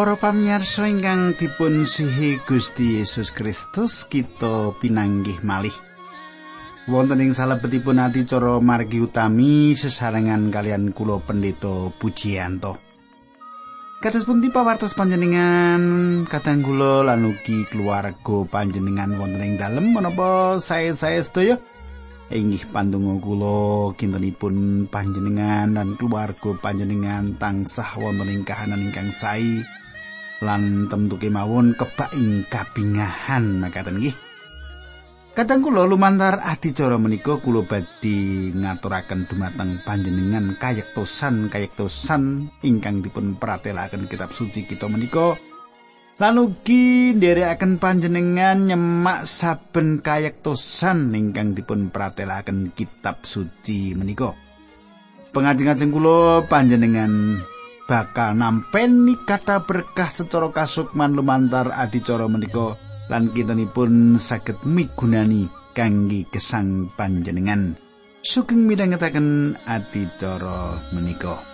Para pamirsa ingkang dipun sihi Gusti Yesus Kristus, kita pinanggih malih. Wonten ing salebetipun adicara margi utami sesarengan kalian kula Pendeta Pujiyanto. Kados pundi pawartos panjenengan kadang kula lan ugi keluarga panjenengan wonten ing dalem menapa saya-saya sedaya inggih pandonga kula kintenipun panjenengan dan keluarga panjenengan tansah wonten ing kahanan ingkang sae lan tentu kemawon kebak ing kabingahan makaten nggih. Kadang kula lumantar adicara menika kula badhe ngaturaken dumateng panjenengan kayektosan kayektosan ingkang dipun pratelaken kitab suci kita menika. Lan ugi nderekaken panjenengan nyemak saben kayektosan ingkang dipun pratelaken kitab suci menika. Pengajeng-ajeng kula panjenengan bakal nampeni kata berkah secara kasukman lumantar adicara menika lan kintenipun saged migunani kangge gesang panjenengan. Sugeng midhangetaken adicara menika.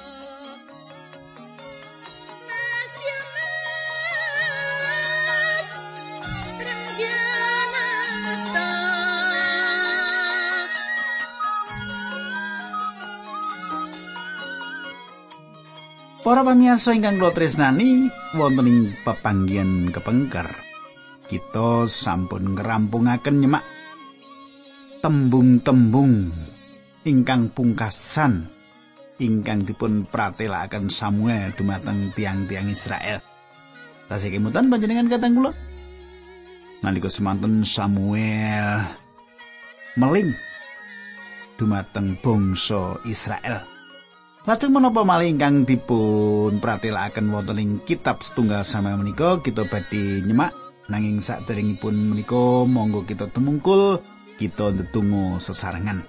Para pamirsa ingkang kula tresnani wonten ing pepanggihan kepengker. Kita sampun ngrampungaken nyemak tembung-tembung ingkang pungkasan ingkang dipun pratelakaken Samuel dumateng tiang-tiang Israel. Tasih kemutan panjenengan katang kula. Nalika semanten Samuel meling dumateng bangsa Israel. Lajeng menapa malih ingkang dipun pratelakaken wonten ing kitab setunggal sama menika kita badhe nyemak nanging saderengipun menika monggo kita tumungkul kita ndedonga sesarengan.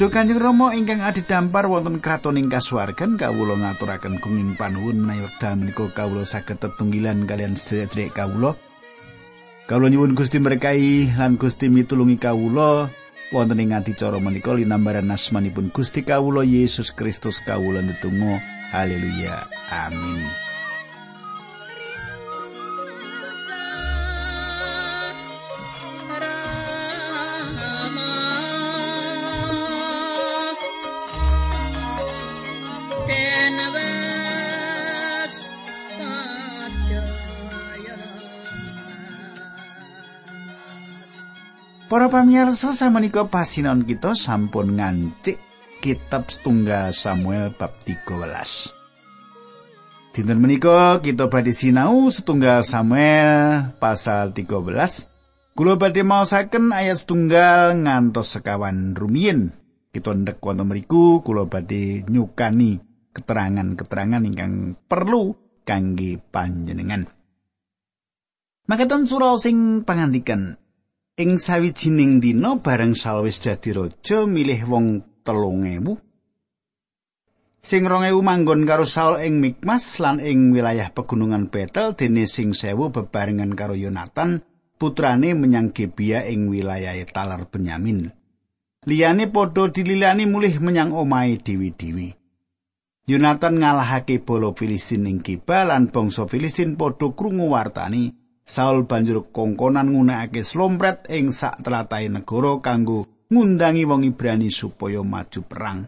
Duh Kanjeng Rama ingkang adidampar wonten kraton ing kasuwargan kawula ngaturaken gunging panuwun menawi wekdal menika kawula saged tetunggilan kalian sedherek kawula. Kawula nyuwun Gusti berkahi lan Gusti mitulungi kawula wonten ing adicara menika linambaran asmanipun Gusti kawula Yesus Kristus kawula netunggal haleluya. Amin Para pamirsa samenika pasinon kita sampun ngancik kitab setunggal Samuel bab 13. Dinten menika kita badhe sinau setunggal Samuel pasal 13. Kula badhe maosaken ayat setunggal ngantos sekawan rumiyin. Kita ndek wonten mriku kula badhe nyukani keterangan-keterangan ingkang perlu kangge panjenengan. Makaten surau sing pangandikan ing sawijining dina bareng sawis dadi raja milih wong telung ewu. Sing rong ewu manggon karo Saul ing Mikmas lan ing wilayah pegunungan Betel dene sing sewu bebarengan karo Yonatan putrane menyang Gebia ing wilayah Talar Benyamin. Liyane padha dililani mulih menyang omahe dewi-dewi. Yonatan ngalahake bolo Filistin ing Geba lan bangsa Filistin padha krungu wartani Saul banjur kongkonan nggunakake slompret ing sak tlatahing negara kanggo ngundangi wong Ibrani supaya maju perang.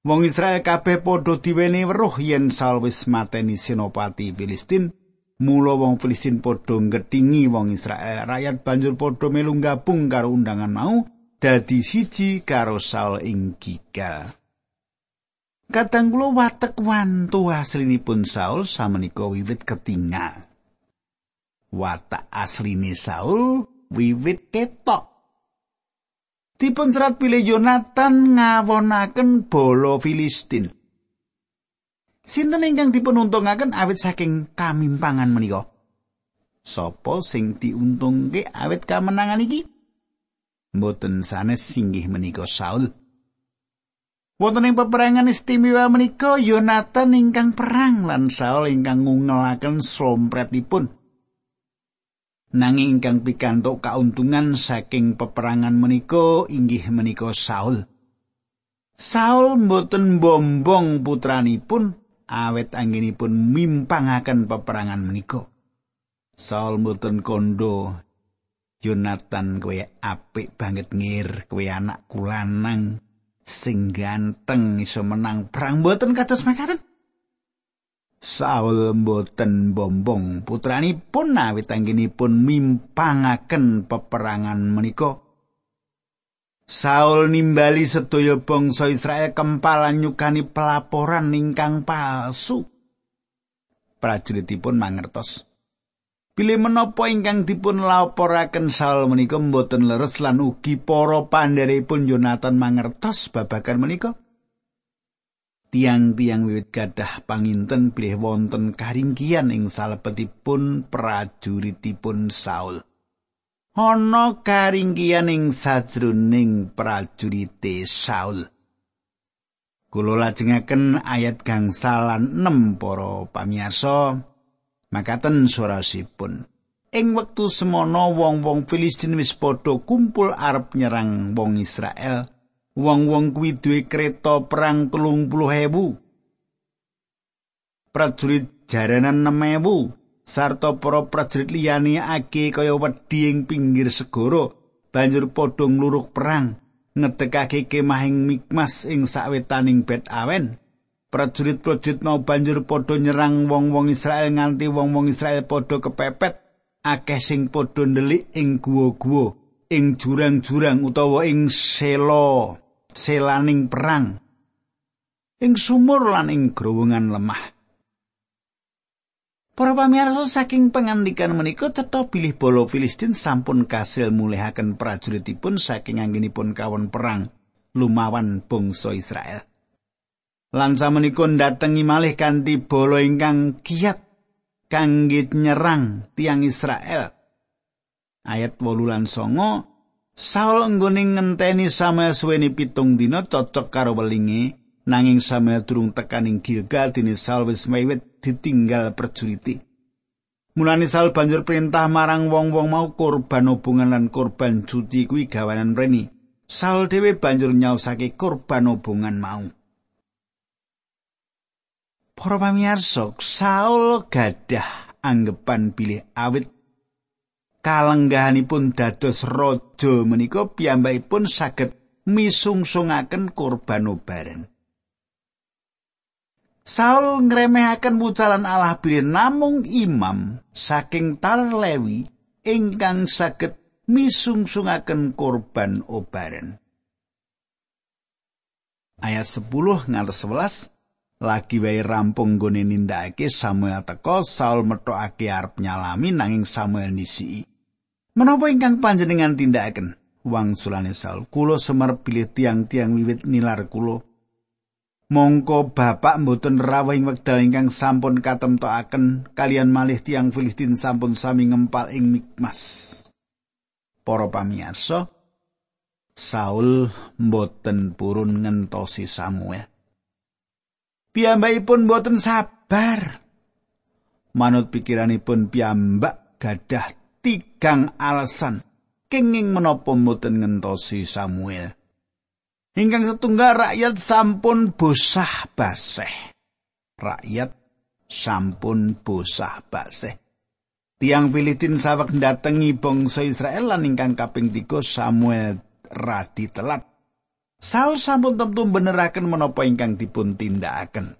Wong Israel kabeh padha diweni weruh yen Saul wis mateni senopati Filistin. Mula wong Filistin padha ngetingi wong Israel. Rakyat banjur padha melu gabung karo undangan mau dadi siji karo Saul ing Gigal. Kadang kula watek wantu aslinipun Saul samenika wiwit ketinggal. Watak asline Saul wiwit ketok. Dipun serat pilih Yonatan ngawonaken bolo Filistin. Sinten ingkang dipun untungaken awit saking kamimpangan menika? Sopo sing diuntungke awit kamenangan iki? Mboten sanes singgih menika Saul. Wonten ing peperangan istimewa menika Yonatan ingkang perang lan Saul ingkang ngungelaken slompretipun. Nanging ingkang pikantuk kauntungan saking peperangan menika inggih menika Saul. Saul mboten bombong putranipun awet anggenipun mimpangaken peperangan menika. Saul mboten kondo Jonathan kowe apik banget ngir kowe anak kulanang sing ganteng iso menang perang mboten kados mekaten Saul mboten bombong putranipun awit anggenipun mimpangaken peperangan menika. Saul nimbali sedaya bangsa Israel kempalan nyukani pelaporan ingkang palsu. Prajuritipun mangertos. Bilih menapa ingkang dipun laporaken Saul menika mboten leres lan ugi para pandherepun Jonathan mangertos babagan menika. Tiang-tiang wiwit gadah panginten bilih wonten karingkian ing salebetipun prajuritipun Saul. Ana karingkian ing sajroning prajurite Saul. Kula lajengaken ayat gangsalan 6 para pamirsa. Makaten surasipun. Ing wektu semono wong-wong Filistin wis padha kumpul arep nyerang wong Israel. Wong-wong kuwi duwe kereta perang telung puluh ewu. Prajurit jaranan 6000 sarta para prajurit liyane ake kaya wedi ing pinggir segara banjur padha ngluruk perang ngedekake kemah ing Mikmas ing sawetaning Bet Awen. prajurit-prajurit mau banjur padha nyerang wong-wong Israel nganti wong-wong Israel padha kepepet akeh sing padha ndelik ing guwa-guwa ing jurang-jurang utawa ing selo selaning perang ing sumur lan ing growongan lemah Para pamirsa saking pengantikan menika cetha bilih bolo Filistin sampun kasil mulihaken prajuritipun saking anggenipun kawon perang lumawan bangsa Israel. lan samenika datengi malih kanthi bala ingkang kiat kangge nyerang tiang Israel. Ayat 8 lan 9 Saul nggone ngenteni Samuel suweni pitung dina cocok karo welinge nanging Samuel durung tekan ing Gilgal dene Saul wis miwit ditinggal perjuriti. Mulane Saul banjur perintah marang wong-wong mau korban hubungan lan korban cuti kuwi gawanan reni. Saul dhewe banjur nyausake korban hubungan mau. Para pamirsa, Saul gadah anggepan bilih awit kalenggahanipun dados raja menika piyambakipun saged misungsungaken kurban obaran. Saul ngremehaken wucalan Allah bilih namung imam saking tar Lewi ingkang saged misungsungaken kurban obaran. Ayat 10 ngantos 11 lagi wae rampung gone nindakake Samuel teka Saul metokake arep nyalami nanging Samuel nisi. Menapa ingkang panjenengan tindakaken? Wang sulane Saul, kula semer pilih tiang-tiang wiwit nilar kula. Mongko bapak mboten rawuh ing wekdal ingkang sampun katemtokaken kalian malih tiang Filistin sampun sami ngempal ing Mikmas. Para pamirsa, Saul mboten purun ngentosi Samuel. piyambakipun boten sabar. Manut pikiranipun piyambak gadah tigang alasan kenging menapa mboten ngentosi Samuel. Ingkang setunggal rakyat sampun bosah baseh. Rakyat sampun bosah baseh. Tiang Filistin sawek ndatengi bangsa Israel lan ingkang kaping 3 Samuel radi telat. Saul sampun tentu beneraken menapa ingkang dipun tindakaken.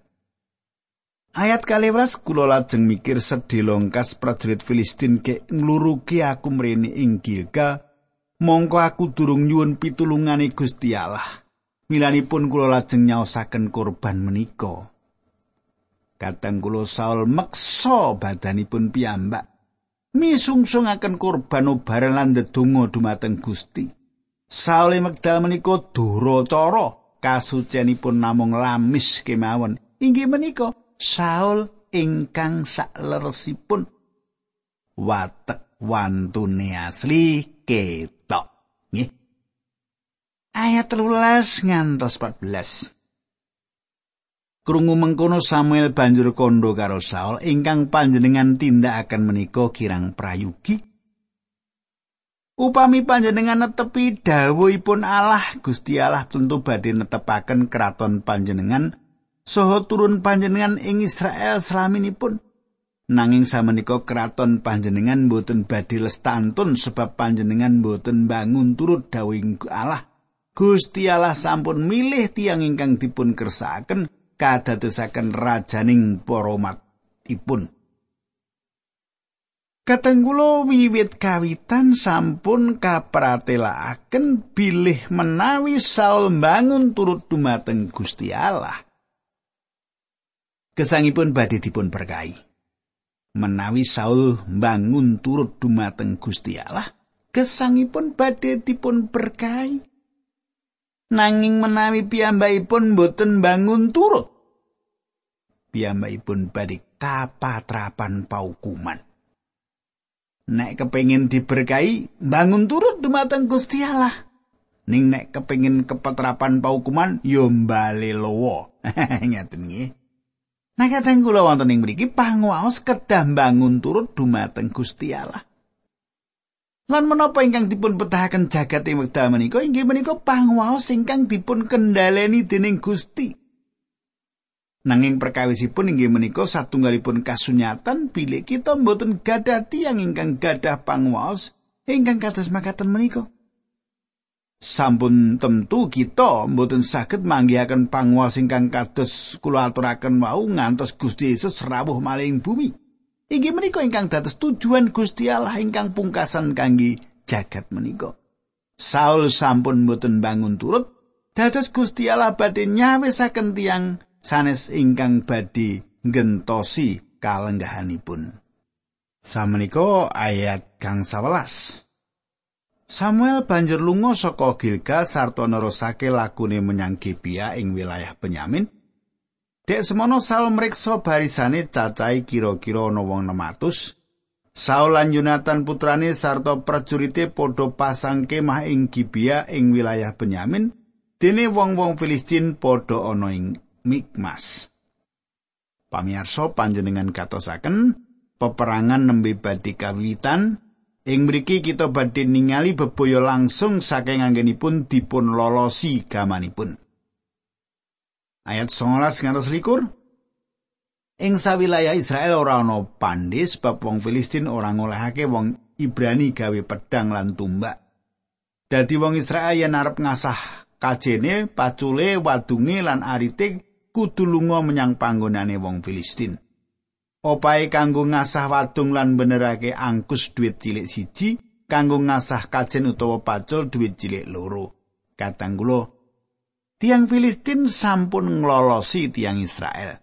Ayat kaliwas kula lajeng mikir sedhi longkas prajurit Filistin ke ngluruki aku mrene ing Gilgal, mongko aku durung nyuwun pitulungane Gusti Allah. Milanipun kula lajeng nyaosaken korban menika. Kadang kula Saul meksa badanipun piyambak misungsungaken korban obaran lan ndedonga dumateng Gusti. Saule Magdal menika duracara kasucenipun namung lamis kemawon. Inggih menika Saul ingkang sakleresipun watek wantune asli ketok. Nggih. Ayat 13 ngantos 14. Krungu mengkono Samuel banjur kondo karo Saul ingkang panjenengan tindakaken menika kirang prayugi Upami panjenengan netepi dawuhipun Allah, Gusti Allah tentu badhe netepaken kraton panjenengan saha turun panjenengan ing Israel salaminipun nanging samenika kraton panjenengan boten badhe lestantun sebab panjenengan boten bangun turut dawing Allah. Gusti Allah sampun milih tiang ingkang dipun kersakaken kadadosaken rajaning para umatipun. Katenggulo wiwit kawitan sampun kapratelakaken bilih menawi Saul bangun turut dumateng Gusti Allah. Kesangipun badhe dipun berkahi. Menawi Saul bangun turut dumateng Gusti Allah, kesangipun badhe dipun berkahi. Nanging menawi piyambakipun boten bangun turut, piyambakipun badhe kapatrapan paukuman. nek kepengin diberkahi bangun turut dumateng Gusti Allah ning nek kepengin kepetrapan paukuman yo mbale lowo ngaten nggih Nah kadang kula wonten ing mriki panguwaos kedah bangun turut dumateng Gusti Allah. Lan menapa ingkang dipun petahaken jagat ing wekdal menika inggih menika panguwaos ingkang dipun kendhaleni dening Gusti. Nanging perkawisipun inggih menika satunggalipun kasunyatan bilih kita mboten gadah tiyang ingkang gadah panguwas ingkang kados makaten menika. Sampun tentu kita mboten saged manggihaken panguwas ingkang kados kula aturaken wau ngantos Gusti Yesus rawuh maling bumi. Inggih menika ingkang dados tujuan Gusti Allah ingkang pungkasan kangge jagat menika. Saul sampun mboten bangun turut dados Gusti Allah badhe nyawisaken tiyang sanes ingkang badhe gentosi kalenggahanipun. Samenika ayat kang 11. Samuel banjur lunga saka Gilgal sarta nerusake lakune menyang Gibea ing wilayah Benyamin. Dek semono Saul mriksa barisane cacai kira-kira ana wong 600. Saul lan Yonatan putrane sarta prajurite padha pasang kemah ing Gibea ing wilayah Benyamin. Dene wong-wong Filistin padha ana ing Mikmas. Pamirsa panjenengan katosaken peperangan nembe badhe kawitan ing mriki kita badhe ningali bebaya langsung saking anggenipun dipun lolosi gamanipun. Ayat 19 ngantos likur. Ing sawilayah Israel ora ana pandhe sebab wong Filistin ora ngolehake wong Ibrani gawe pedang lan tumbak. Dadi wong Israel yen arep ngasah kajene, pacule, wadunge lan arite kudu lunga menyang panggonane wong Filistin. Opae kanggo ngasah wadung lan benerake angkus duit cilik siji, kanggo ngasah kajen utawa pacul duit cilik loro. Katang kula, tiang Filistin sampun nglolosi tiang Israel.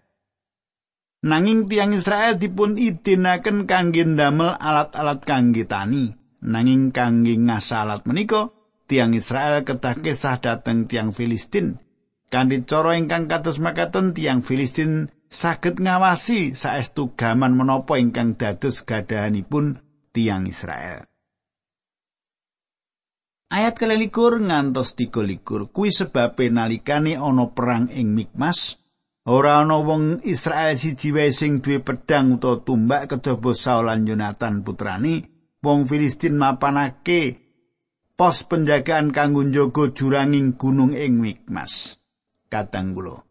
Nanging tiang Israel dipun idinaken kangge ndamel alat-alat kangge tani. Nanging kangge ngasah alat menika, tiang Israel kedah kesah dateng tiang Filistin. Kanthi cara ingkang kados makaten tiang Filistin saged ngawasi saestu gaman menapa ingkang dados gadahanipun tiang Israel. Ayat kelelikur ngantos tiga likur kuwi sebabe nalikane ana perang ing Mikmas ora ana wong Israel siji wae sing duwe pedhang utawa tumbak kejaba Saul lan Yonatan putrani wong Filistin mapanake pos penjagaan kanggo njaga juranging gunung ing Mikmas. katang kula.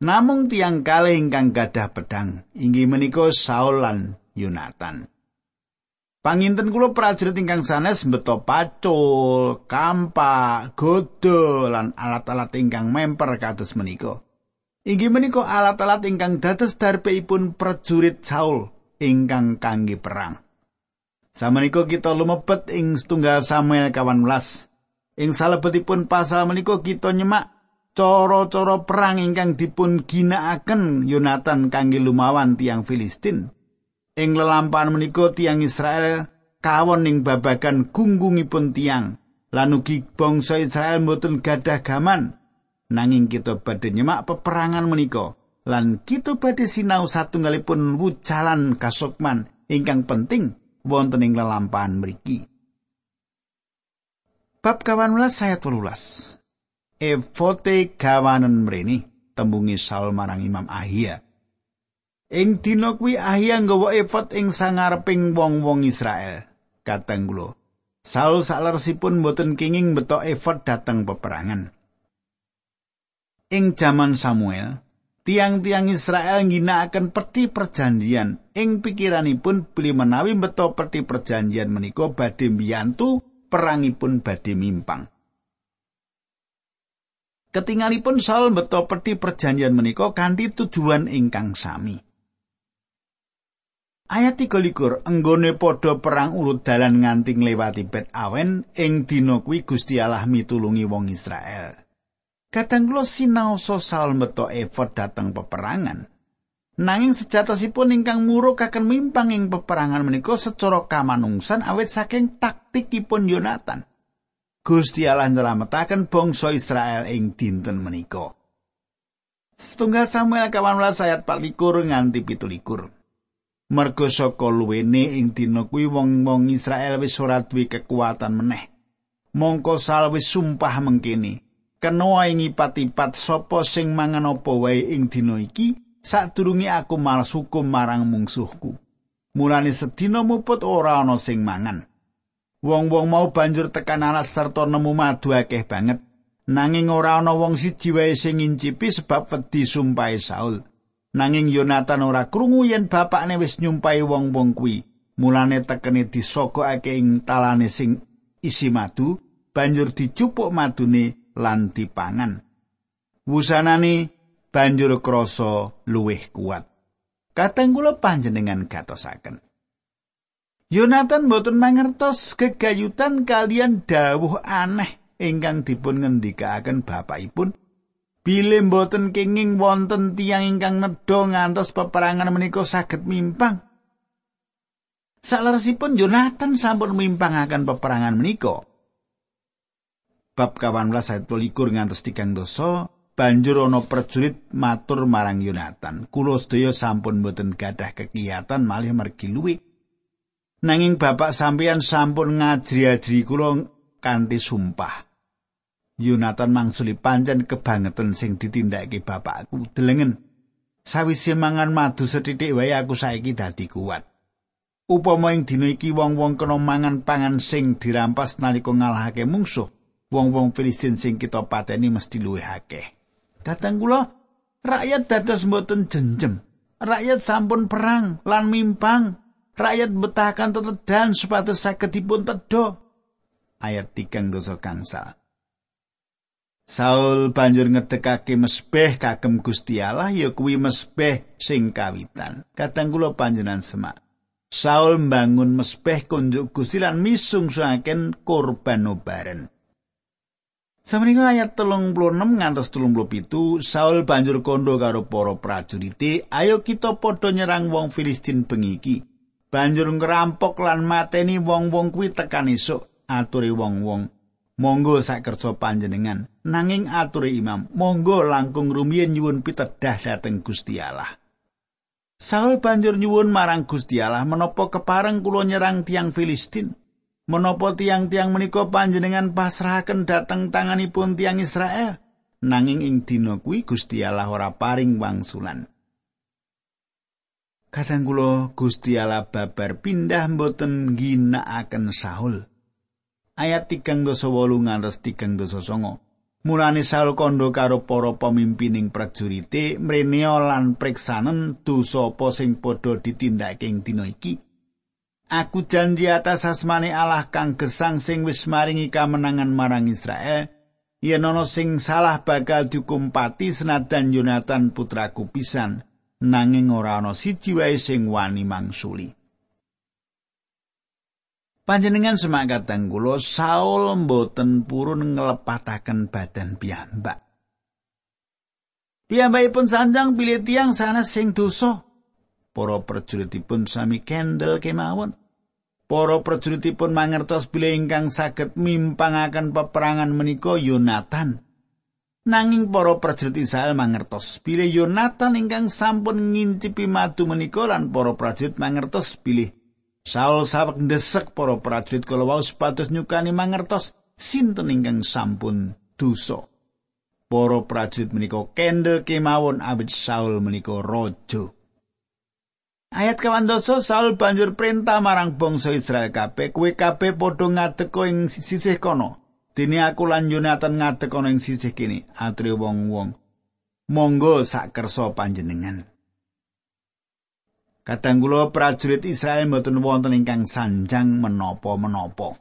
Namung tiang kalih ingkang gadah pedang inggih menika Saul lan Yonatan. Panginten kula prajurit ingkang sanes mbeto pacul, kampa, godo lan alat-alat ingkang memper kados menika. Inggih menika alat-alat ingkang dados darpeipun prajurit Saul ingkang kangge perang. Samenika kita lumebet ing setunggal Samuel kawan Ing salebetipun pasal menika kita nyemak cara-cara perang ingkang dipun ginakaken Yonatan kangge lumawan tiang Filistin. Ing lelampahan menika tiang Israel kawon ing babagan gunggungipun tiang. Lan ugi bangsa Israel mboten gadah gaman. Nanging kita badhe nyemak peperangan menika lan kita badhe sinau satunggalipun wucalan kasukman ingkang penting wonten ing lelampahan mriki. Bab 18 ayat 18. Evote gawanen mrene tembungi Saul marang Imam Ahia. Ing dina kuwi Ahia nggawa evot ing sangareping wong-wong Israel. Kateng kula, Saul sakleresipun boten kenging betok evot dateng peperangan. Ing jaman Samuel, tiang-tiang Israel ngginakaken peti perjanjian ing pikiranipun beli menawi beto peti perjanjian menika badhe mbiyantu perangipun badhe mimpang. Ketingalipun Saul beto peti perjanjian menika kanthi tujuan ingkang sami. Ayat 23 enggone padha perang urut dalan nganti ngliwati Bet Awen ing dina kuwi Gusti Allah mitulungi wong Israel. Kadang kula sinaosa Saul beto efod dateng peperangan. Nanging sejatosipun ingkang murukaken mimpang ing peperangan menika secara kamanungsan awit saking taktikipun Yonatan. Gusti Allah nyelametaken bangsa Israel ing dinten menika. Setunggal Samuel 18 ayat 24 nganti 17. Mergo saka luwene ing dina kuwi wong-wong Israel wis ora duwe kekuatan meneh. Mongko sal wis sumpah mengkene, kena ing ipat-ipat sapa sing mangan apa wae ing dina iki sadurunge aku malas hukum marang mungsuhku. Mulane sedina muput ora ana sing mangan. Wong-wong mau banjur tekan alas serta nemu madu akeh banget. Nanging ora ana wong siji wae sing ngincipi sebab wedi sumpahe Saul. Nanging Yonatan ora krungu yen bapakne wis nyumpahi wong-wong kuwi. Mulane tekene disogokake ing talane sing isi madu, banjur dicupuk madune lan dipangan. Wusanane banjur krasa luwih kuat. Kateng kula panjenengan gatosaken. Yonatan boten mangertos gegayutan kalian dawuh aneh ingkang dipun ngendikaaken bapakipun. Bile boten kenging wonten tiang ingkang nedha ngantos peperangan menika saged mimpang. Saleresipun Yonatan sampun mimpang akan peperangan menika. Bab 18 ayat 21 ngantos 3 dosa banjur ana prajurit matur marang Yonatan. Kulo sedaya sampun boten gadah kegiatan malih mergi luwih. Nanging bapak sampeyan sampun ngajri-ajri kula kanthi sumpah. Yonatan mangsuli pancen kebangetan sing ditindakake bapakku. Delengen, sawise mangan madu sethithik wae aku saiki dadi kuat. Upama ing dina iki wong-wong kena mangan pangan sing dirampas nalika ngalahake mungsuh, wong-wong Filistin sing kita pateni mesti luwih akeh. Kadang kula rakyat dados mboten jenjem. Rakyat sampun perang lan mimpang rakyat betahakan tetedan supados saged dipun tedha. Ayat 3 dosa kangsal. Saul banjur ngedekake mesbeh kagem Gusti Allah ya kuwi mesbeh sing kawitan. Kadang kula panjenengan semak. Saul mbangun mesbeh kunjuk Gusti lan misungsuhaken kurban obaren. Sameneika ayat 36 ngantos 37 Saul banjur kondo karo para prajurite, "Ayo kita padha nyerang wong Filistin bengi iki." Banjur ngrampok lan mateni wong-wong kuwi tekan esuk aturi wong-wong. Monggo sak kerja panjenengan. Nanging aturi imam monggo langkung rumiyin nyuwun pitedah dhateng Gusti Allah. Saul banjur nyuwun marang Gusti Allah menapa kepareng kula nyerang tiang Filistin? Menapa tiang-tiang menika panjenengan pasrahaken dhateng tanganipun tiang Israel? Nanging ing dina kuwi Gusti Allah ora paring wangsulan Kadang kula Gusti Allah babar pindah mboten ginakaken Saul. Ayat 3 dosa 8 ngantos 3 dosa 9. Mulane Saul kondo karo para pemimpining prajurite mrene lan priksanen dosa apa sing padha ditindakake ing dina iki. Aku janji atas asmane Allah kang gesang sing wis maringi kamenangan marang Israel. Yen ana sing salah bakal dihukum pati senadan Yonatan putraku pisan. Nanging ora ana siji wae sing wani mangsuli. Panjenengan semangat kula Saul mboten purun nglepataken badan piyambak. Piyambakipun sanjang pilih tiang sana sing dosa. Para prajuritipun sami kendel kemawon. Para prajuritipun mangertos bilih ingkang saged mimpangaken peperangan menika Yonatan. Nanging para prajurit Israel mangertos bilih Yonatan ingkang sampun ngincipi madu menika lan para prajurit mangertos bilih Saul sawek ndesek para prajurit kala wau supados nyukani mangertos sinten ingkang sampun dosa. Para prajurit menika kendel kemawon awit Saul menika raja. Ayat kawan Saul banjur perintah marang bangsa Israel kabeh, kowe kabeh padha ngadeka ing sisih kono. Dene aku lan Yonatan ngadeg ana ing sisih kene, atri wong-wong. monggo sak kersa panjenengan Kadang kula prajurit Israel mboten wonten ingkang sanjang menapa-menapa.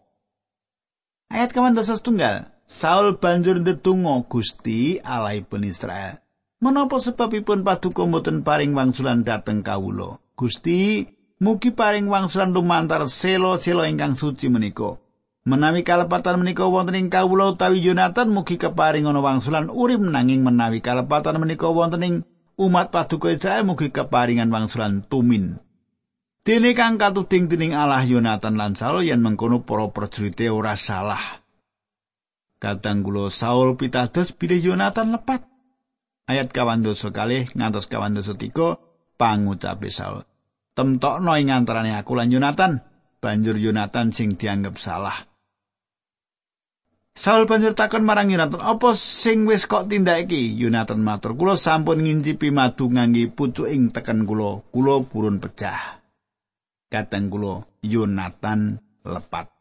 Ayat kawan dosa setunggal. Saul banjur ndedonga Gusti Allahipun Israel. Menapa sebabipun paduka mboten paring wangsulan dhateng kawula? Gusti, mugi paring wangsulan lumantar selo-selo ingkang suci menika. Menawi kalepatan menika wonten ing kawula utawi Yonatan mugi keparing ana wangsulan urip nanging menawi kalepatan menika wonten ing umat paduka Israel mugi keparingan wangsulan tumin. Dene kang katuding dening Allah Yonatan lan Saul yen mengkono para prajurite ora salah. Kadang kula Saul pitados bilih Yonatan lepat. Ayat kawan dosa kalih ngantos kawan dosa tiga pangucape Saul. Temtokno ing antarané aku lan Yonatan, banjur Yonatan sing dianggep salah. Saul banjur takon marang Yonatan, "Apa sing wis kok tindake?" Yonatan matur, "Kula sampun ngincipi madu ngangge pucuking teken kula. Kula purun pecah." Kateng kula, Yonatan lepat.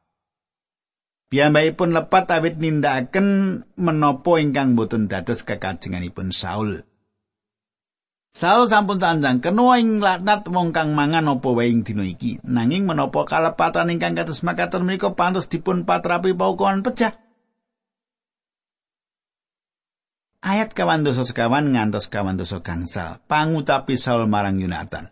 Piyambakipun lepat awit nindakaken menapa ingkang boten dados kekajenganipun Saul. Saul sampun sanjang kena ing laknat wong kang mangan apa wae ing dina iki. Nanging menapa kalepatan ingkang kados makaten menika pantes dipun patrapi paukuman pecah. Ayat kawan dosa sekawan ngantos kawan dosa gangsal. Pangucapi Saul marang Yonatan.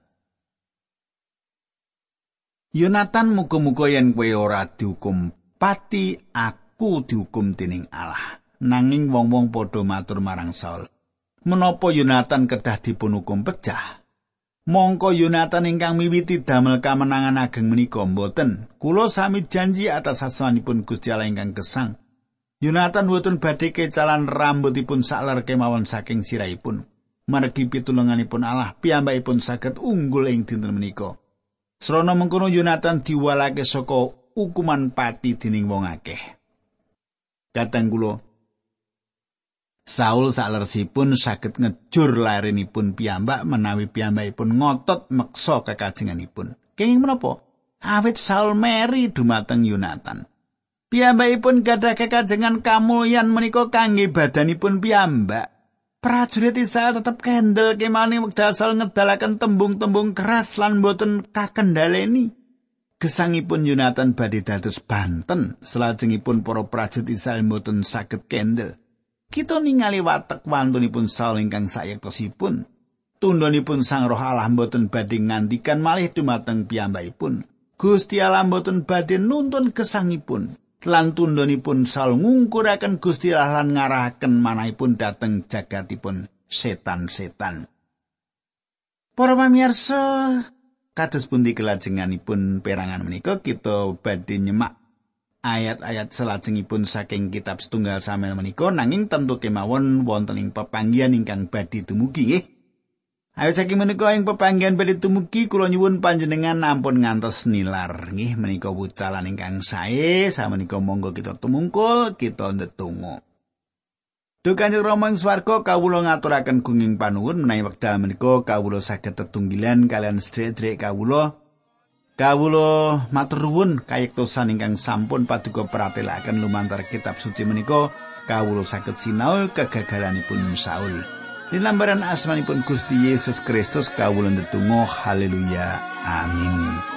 Yonatan muga-muga yen kowe ora dihukum pati aku dihukum dening Allah. Nanging wong-wong padha matur marang Saul. Menapa Yonatan kedah dipun hukum pecah? Mongko Yonatan ingkang miwiti damel kamenangan ageng menika mboten. Kula sami janji atas asmanipun Gusti Allah ingkang gesang. Yonatan wetun badhe kecalan rambutipun sakler kemawon saking sirahipun. Margi pitulunganipun Allah piyambakipun saged unggul ing dinten menika. Srana mengkono Yonatan diwalake saka hukuman pati dening wong akeh. Katang kula Saul saklersipun saged ngejur larenipun piyambak menawi piyambakipun ngotot meksa kekajenganipun. Kenging menapa? Awit Saul meri dumateng Yonatan. Piyambakipun gadah kekajengan kamulyan menika kangge badanipun piyambak. Prajurit Israel tetep kendel kemane wekdal asal ngedalaken tembung-tembung keras lan boten kakendaleni. Gesangipun Yonatan badhe dados banten salajengipun para prajurit Israel boten saged kendel. Kita ningali watek wantunipun Saul ingkang sayektosipun. Tundhonipun Sang Roh Allah boten badhe ngandikan malih dumateng piyambakipun. Gusti Allah boten badhe nuntun gesangipun. Lan tundhonipun sal ngungkuraken Gusti Allah lan ngarahaken manahipun dhateng jagatipun setan-setan. Para pamirsa, kados pundi kelajenganipun perangan menika kita badhe nyemak ayat-ayat selajengipun saking kitab setunggal Samuel menika nanging tentu kemawon wonten ing pepanggihan ingkang badhe dumugi nggih. Ayo saking menika ing pepanggihan badhe tumugi kula nyuwun panjenengan ampun ngantos nilar nggih menika wucalan ingkang sae samenika monggo kita tumungkul kita ndedonga. Duh Kanjeng Rama ing swarga kawula ngaturaken gunging panuwun menawi wekdal menika kawula saged tetunggilan kalian sedherek kawula. Kawula matur nuwun kayektosan ingkang sampun paduka pratelaken lumantar kitab suci menika kawula saged sinau kegagalanipun Saul. Dinambaran asmanipun Gusti Yesus Kristus kawula ndedonga haleluya. Amin